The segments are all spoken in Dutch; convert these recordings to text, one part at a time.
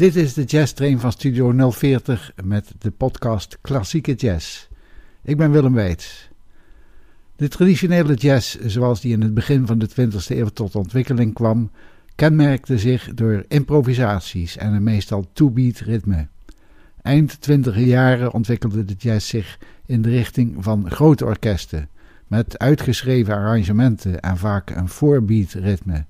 Dit is de Jazz Train van Studio 040 met de podcast Klassieke Jazz. Ik ben Willem Weits. De traditionele jazz, zoals die in het begin van de 20e eeuw tot ontwikkeling kwam, kenmerkte zich door improvisaties en een meestal two-beat ritme. Eind 20 jaren ontwikkelde de jazz zich in de richting van grote orkesten, met uitgeschreven arrangementen en vaak een four-beat ritme.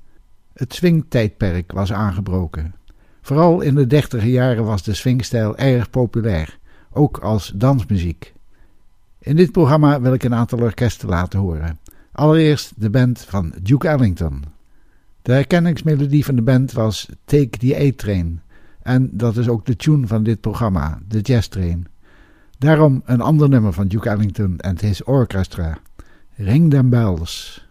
Het swingtijdperk was aangebroken. Vooral in de dertiger jaren was de swingstijl erg populair, ook als dansmuziek. In dit programma wil ik een aantal orkesten laten horen. Allereerst de band van Duke Ellington. De herkenningsmelodie van de band was Take the A-Train. En dat is ook de tune van dit programma, de Jazz Train. Daarom een ander nummer van Duke Ellington en his orchestra. Ring them bells.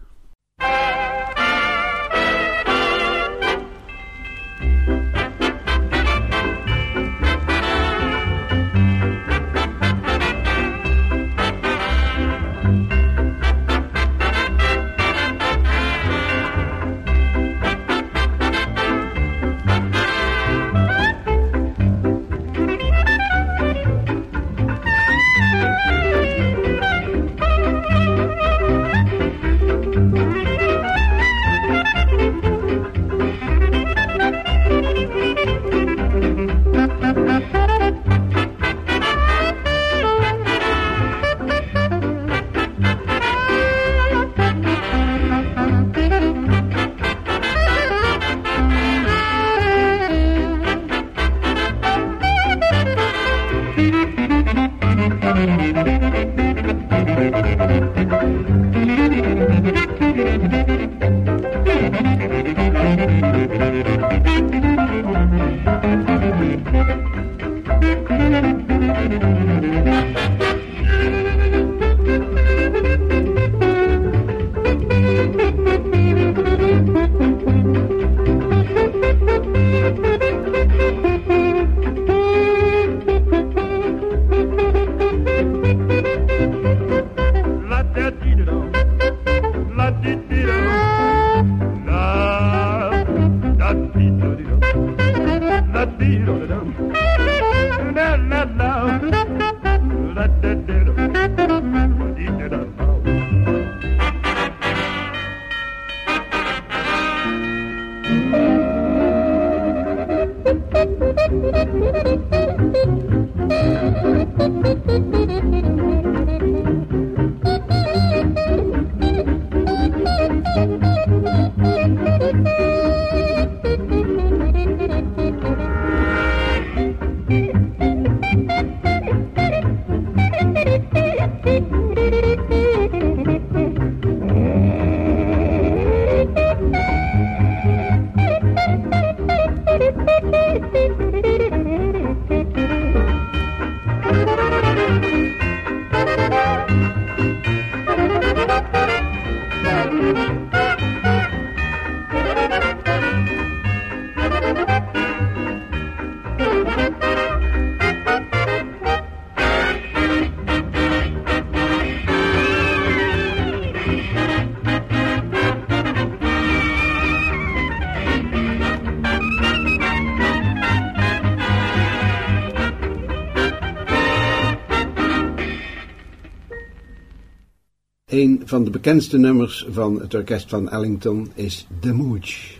Van de bekendste nummers van het orkest van Ellington is The Mooch.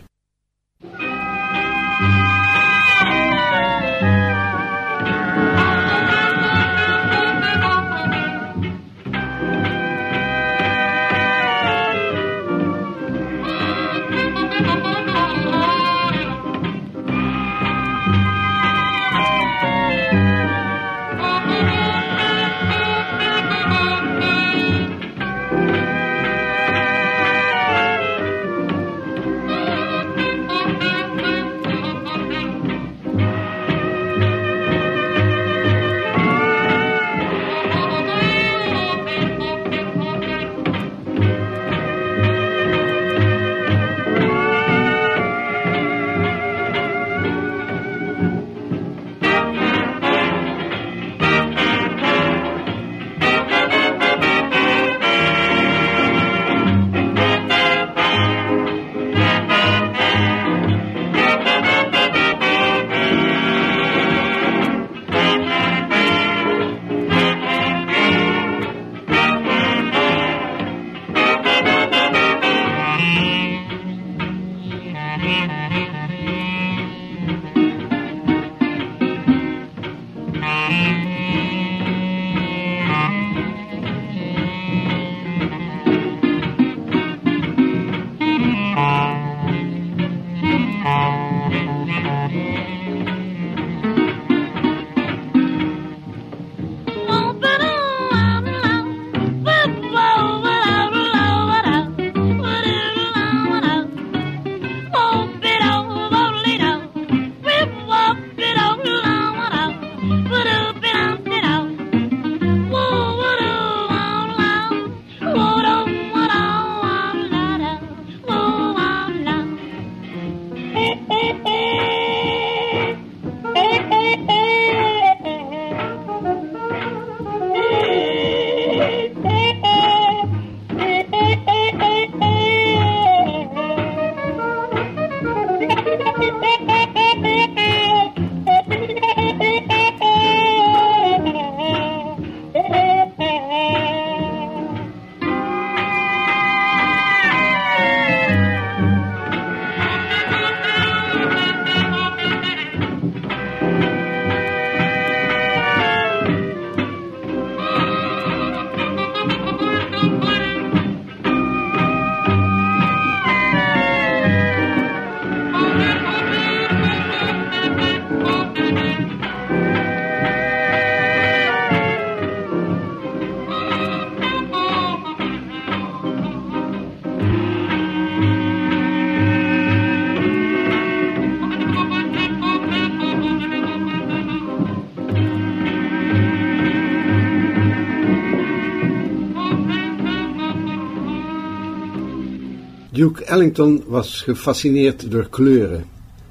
Duke Ellington was gefascineerd door kleuren.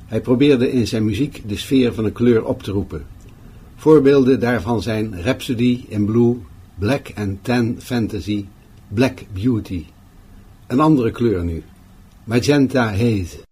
Hij probeerde in zijn muziek de sfeer van een kleur op te roepen. Voorbeelden daarvan zijn Rhapsody in Blue, Black and Tan Fantasy, Black Beauty. Een andere kleur nu, Magenta Haze.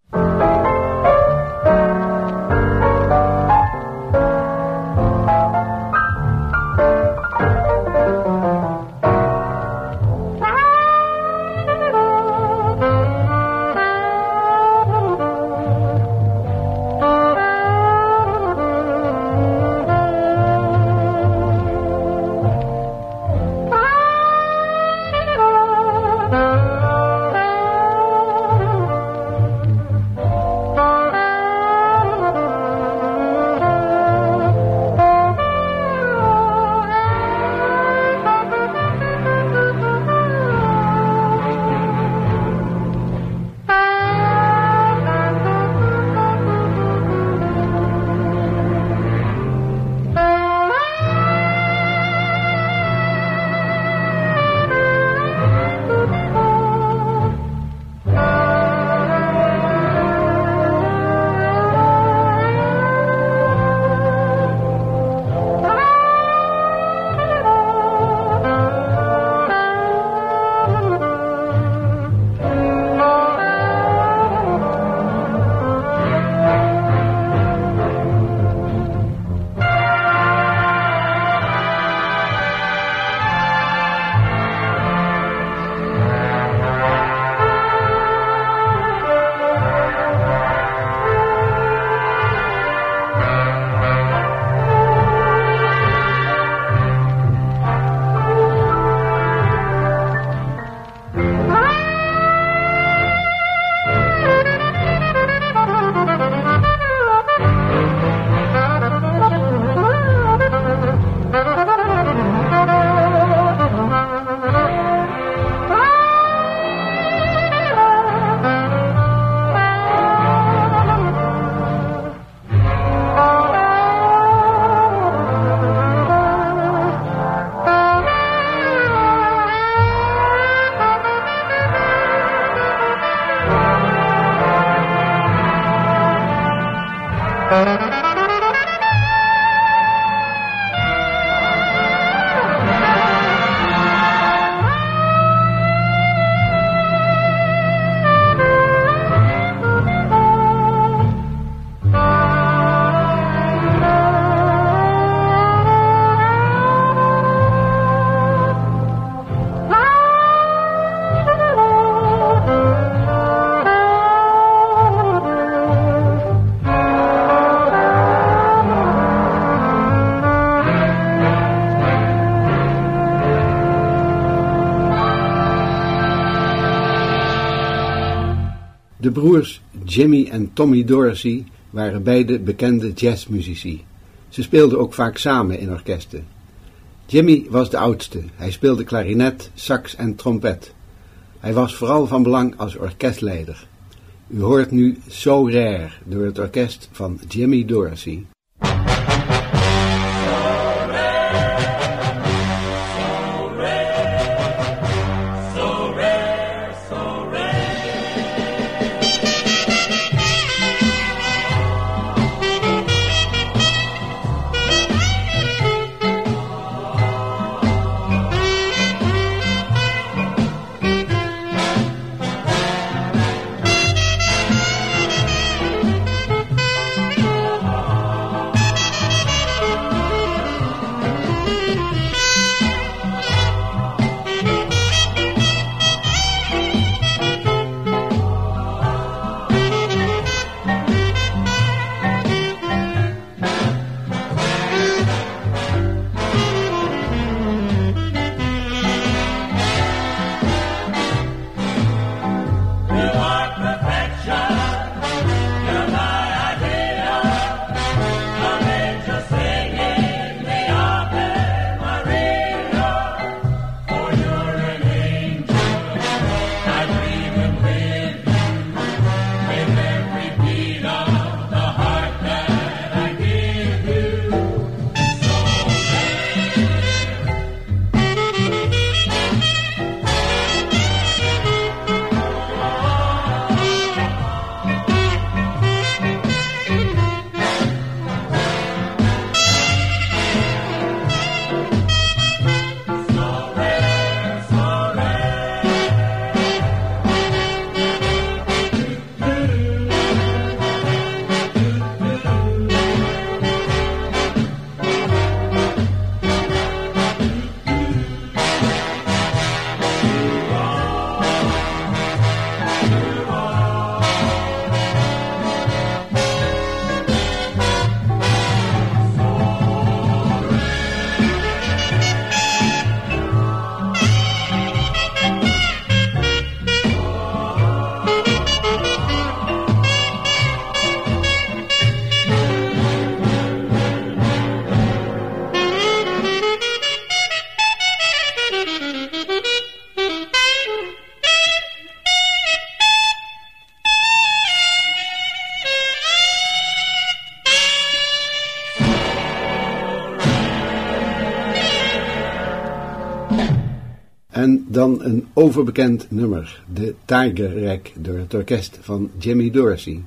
De broers Jimmy en Tommy Dorsey waren beide bekende jazzmuzici. Ze speelden ook vaak samen in orkesten. Jimmy was de oudste. Hij speelde klarinet, sax en trompet. Hij was vooral van belang als orkestleider. U hoort nu So Rare door het orkest van Jimmy Dorsey. Dan een overbekend nummer, de Tiger Rack, door het orkest van Jimmy Dorsey.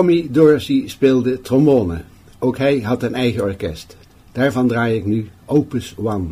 Tommy Dorsey speelde trombone. Ook hij had een eigen orkest. Daarvan draai ik nu Opus One.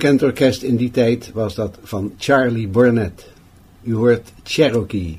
Bekend orkest in die tijd was dat van Charlie Burnett. U hoort Cherokee.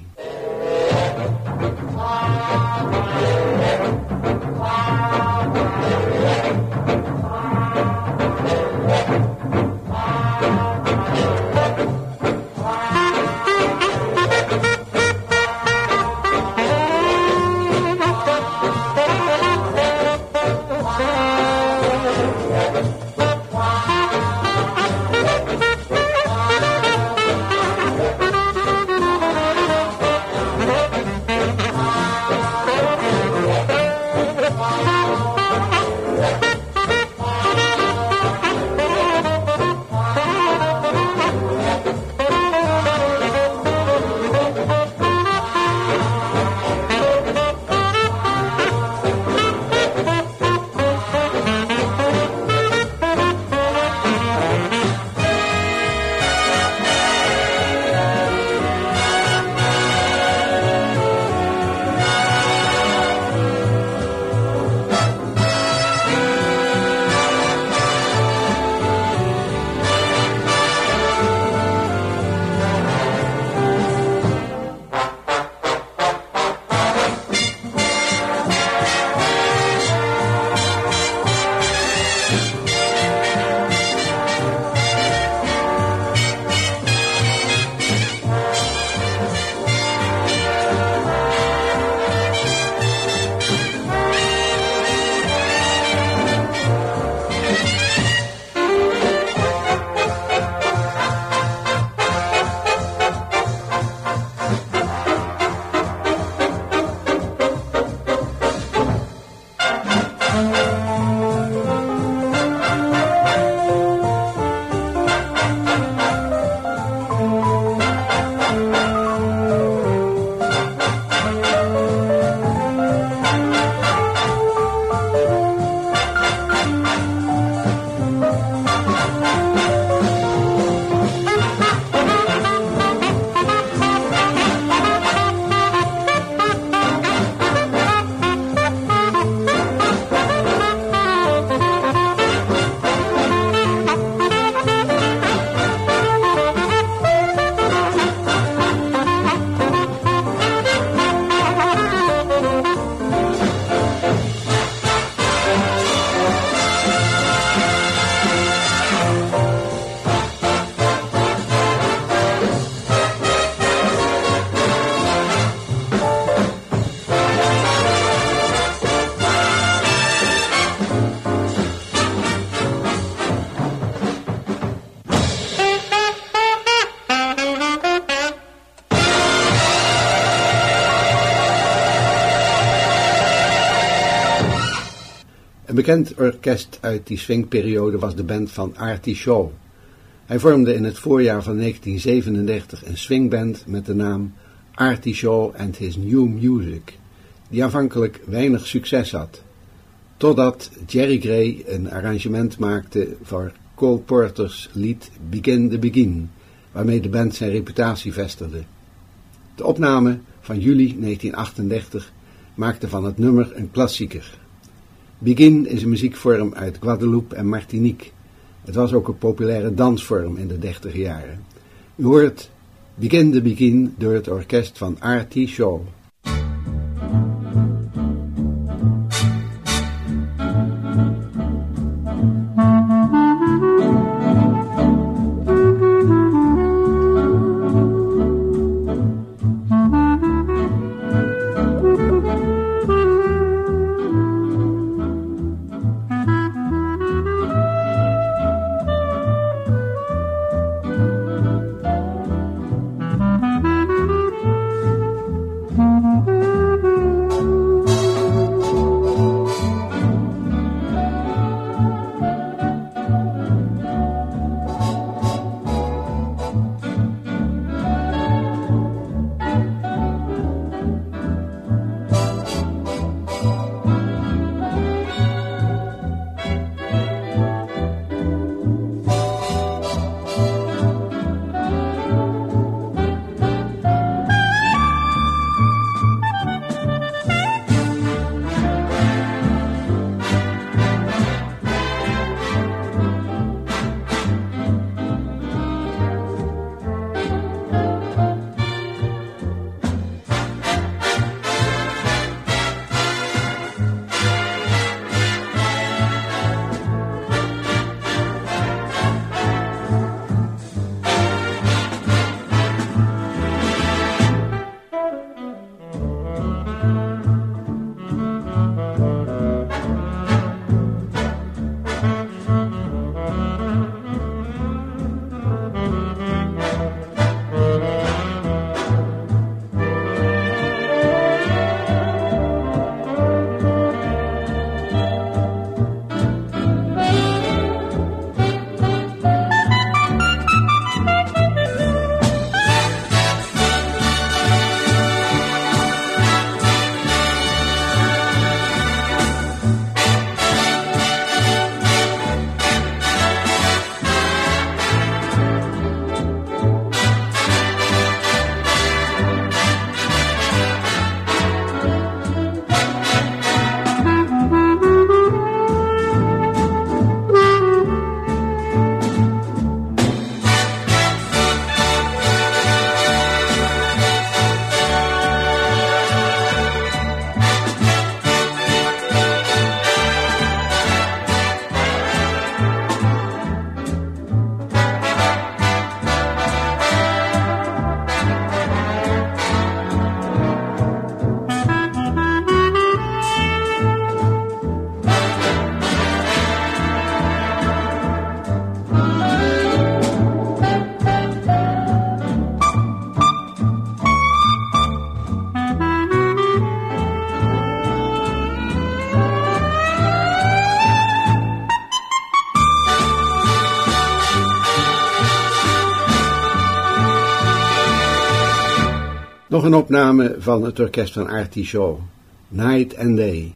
Een bekend orkest uit die swingperiode was de band van Artie Shaw. Hij vormde in het voorjaar van 1937 een swingband met de naam Artie Shaw and His New Music, die aanvankelijk weinig succes had. Totdat Jerry Gray een arrangement maakte voor Cole Porter's lied Begin the Begin, waarmee de band zijn reputatie vestigde. De opname van juli 1938 maakte van het nummer een klassieker. Begin is een muziekvorm uit Guadeloupe en Martinique. Het was ook een populaire dansvorm in de dertig jaren. U hoort Begin the Begin door het orkest van R.T. Shaw. Nog een opname van het orkest van Artie Shaw, Night and Day.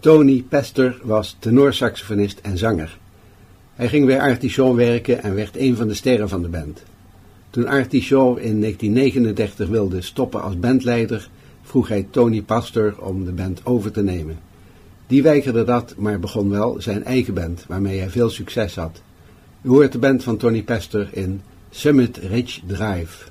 Tony Pester was tenorsaxofonist en zanger. Hij ging bij Artie werken en werd een van de sterren van de band. Toen Artie in 1939 wilde stoppen als bandleider, vroeg hij Tony Pastor om de band over te nemen. Die weigerde dat, maar begon wel zijn eigen band, waarmee hij veel succes had. U hoort de band van Tony Pester in Summit Ridge Drive.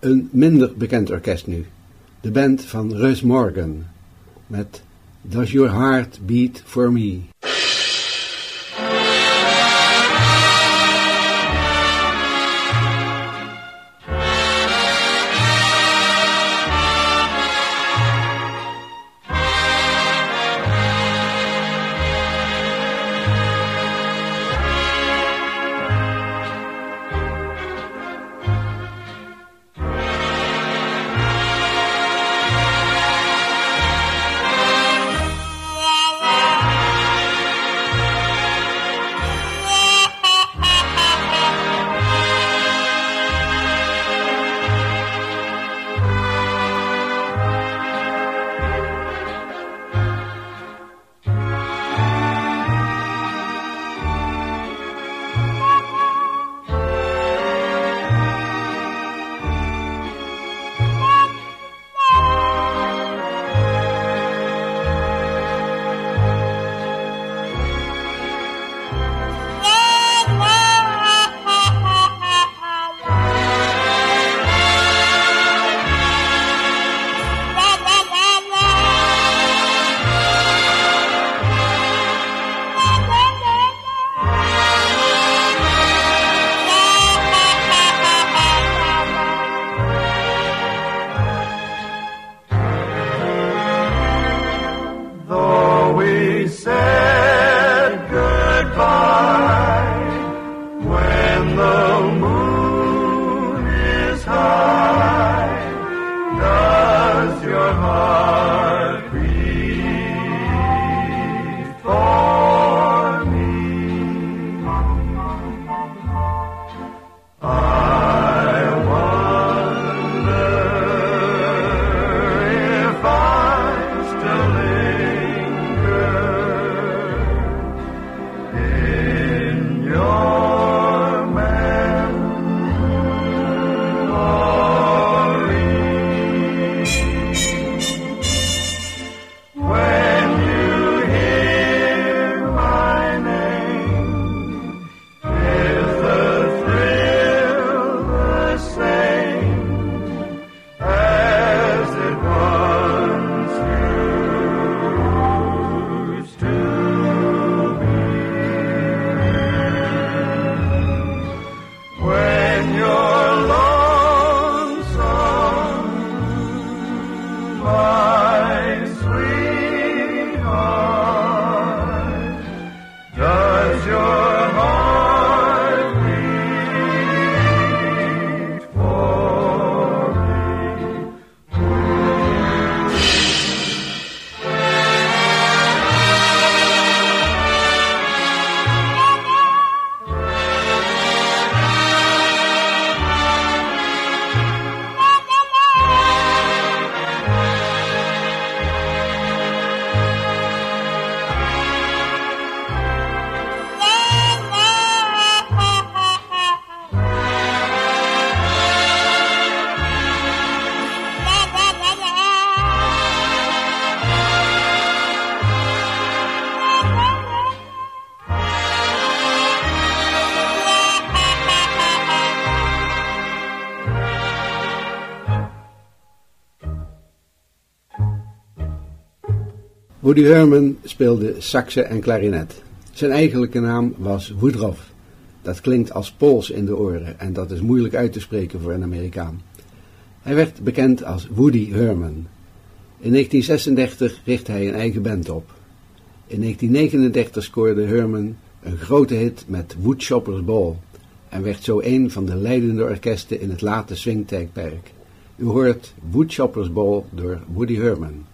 Een minder bekend orkest nu. De band van Russ Morgan met Does Your Heart Beat For Me? Woody Herman speelde saxe en klarinet. Zijn eigenlijke naam was Woodruff. Dat klinkt als Pools in de oren en dat is moeilijk uit te spreken voor een Amerikaan. Hij werd bekend als Woody Herman. In 1936 richtte hij een eigen band op. In 1939 scoorde Herman een grote hit met Woodchoppers Ball en werd zo een van de leidende orkesten in het late swingtijdperk. U hoort Woodchoppers Ball door Woody Herman.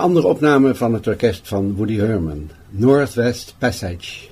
Andere opname van het orkest van Woody Herman, Northwest Passage.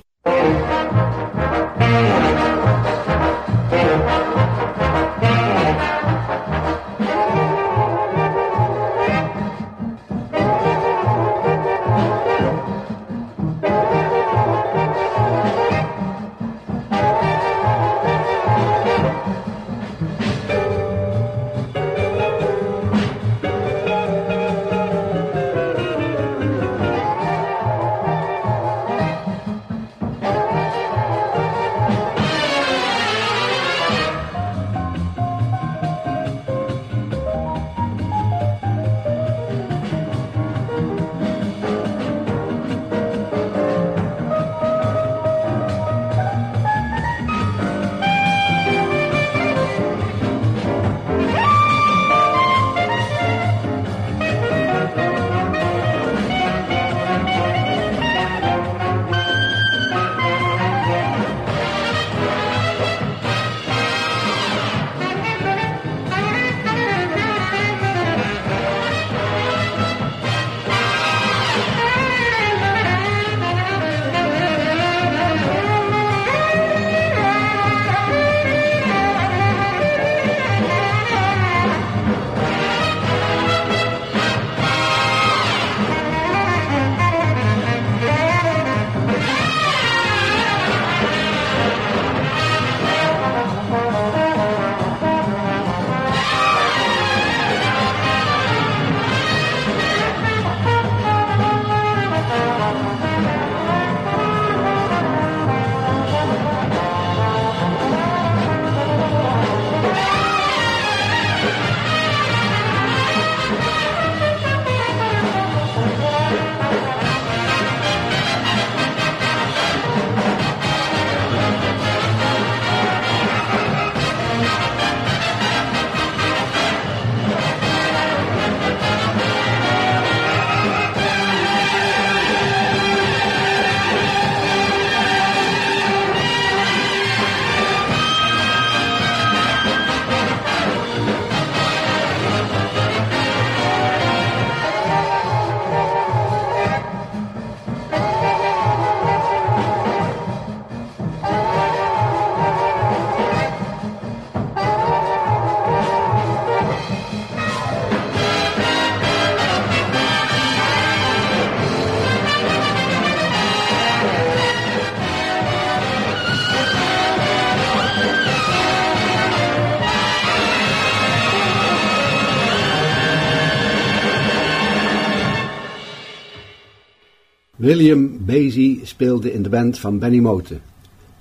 William Basie speelde in de band van Benny Moten.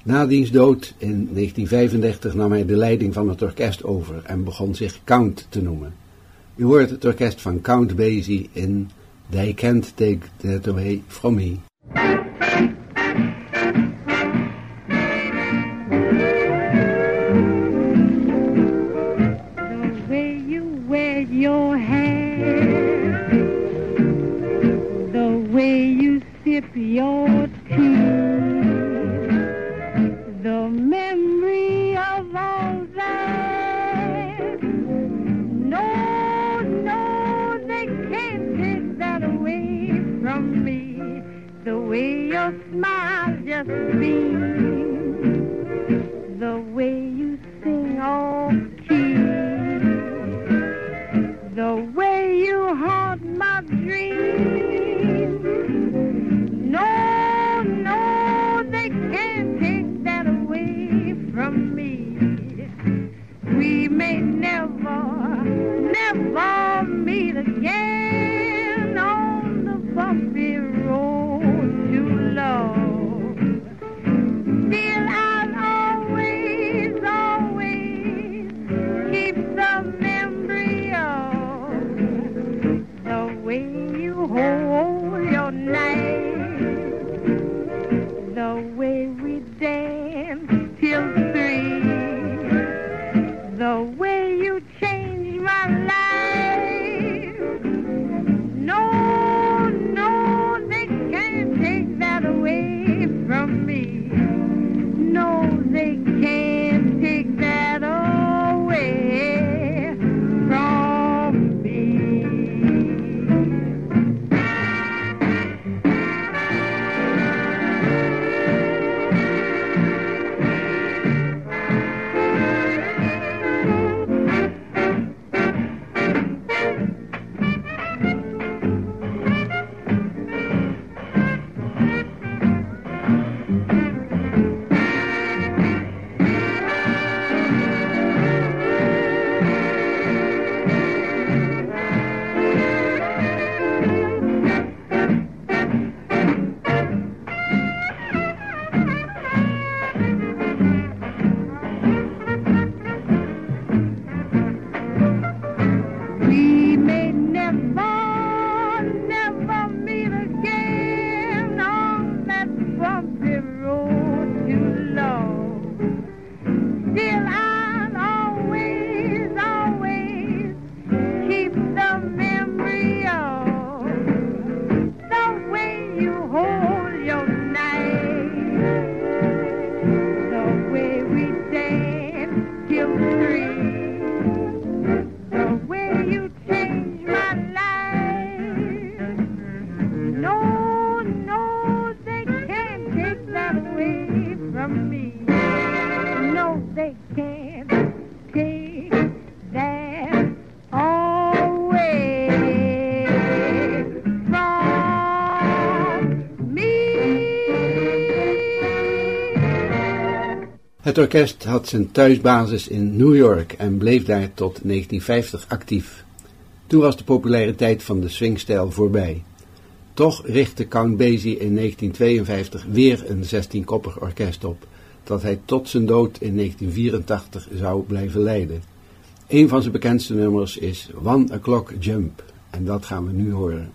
Na diens dood in 1935 nam hij de leiding van het orkest over en begon zich Count te noemen. U hoort het orkest van Count Basie in They Can't Take That Away From Me. Scipio. Orkest had zijn thuisbasis in New York en bleef daar tot 1950 actief. Toen was de populariteit van de swingstijl voorbij. Toch richtte Count Basie in 1952 weer een 16-koppig orkest op, dat hij tot zijn dood in 1984 zou blijven leiden. Een van zijn bekendste nummers is One O'Clock Jump, en dat gaan we nu horen.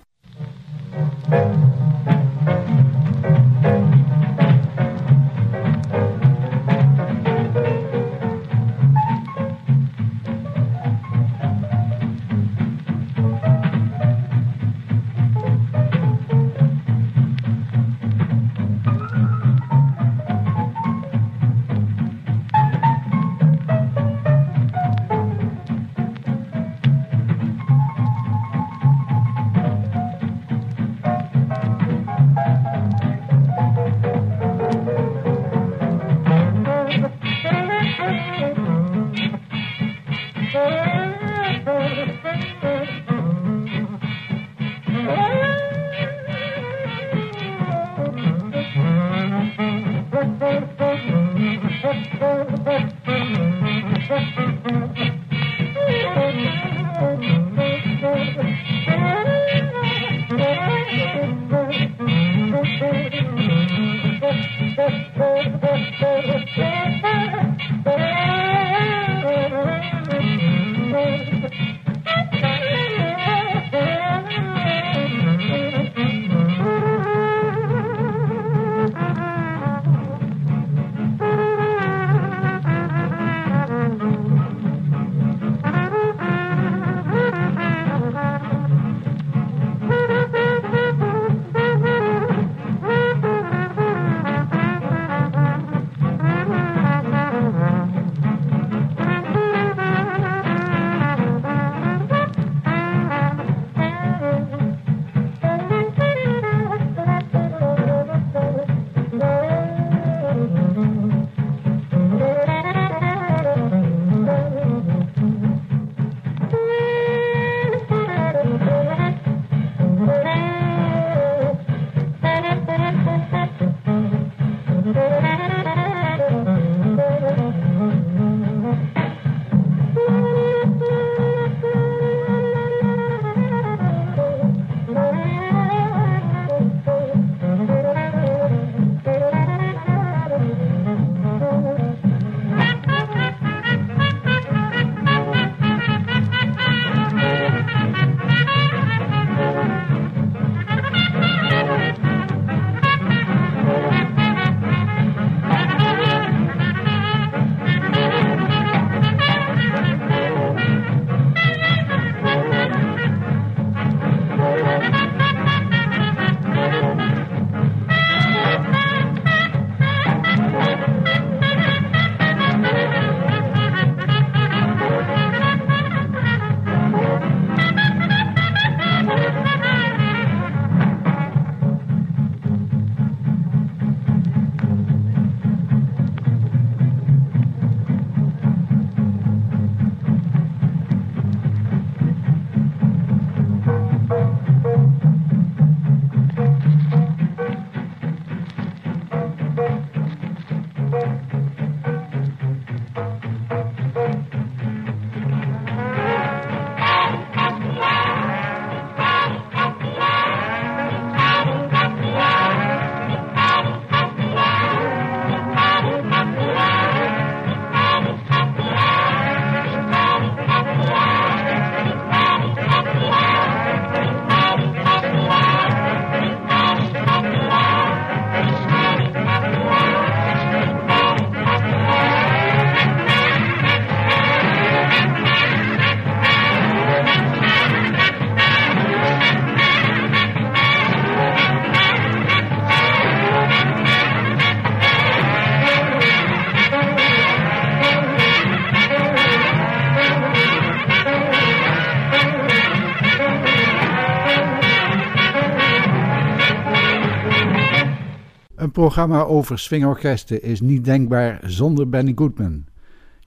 Programma over swingorkesten is niet denkbaar zonder Benny Goodman.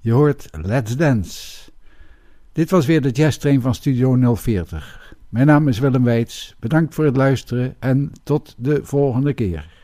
Je hoort Let's Dance. Dit was weer de jazztrain van Studio 040. Mijn naam is Willem Weits. Bedankt voor het luisteren en tot de volgende keer.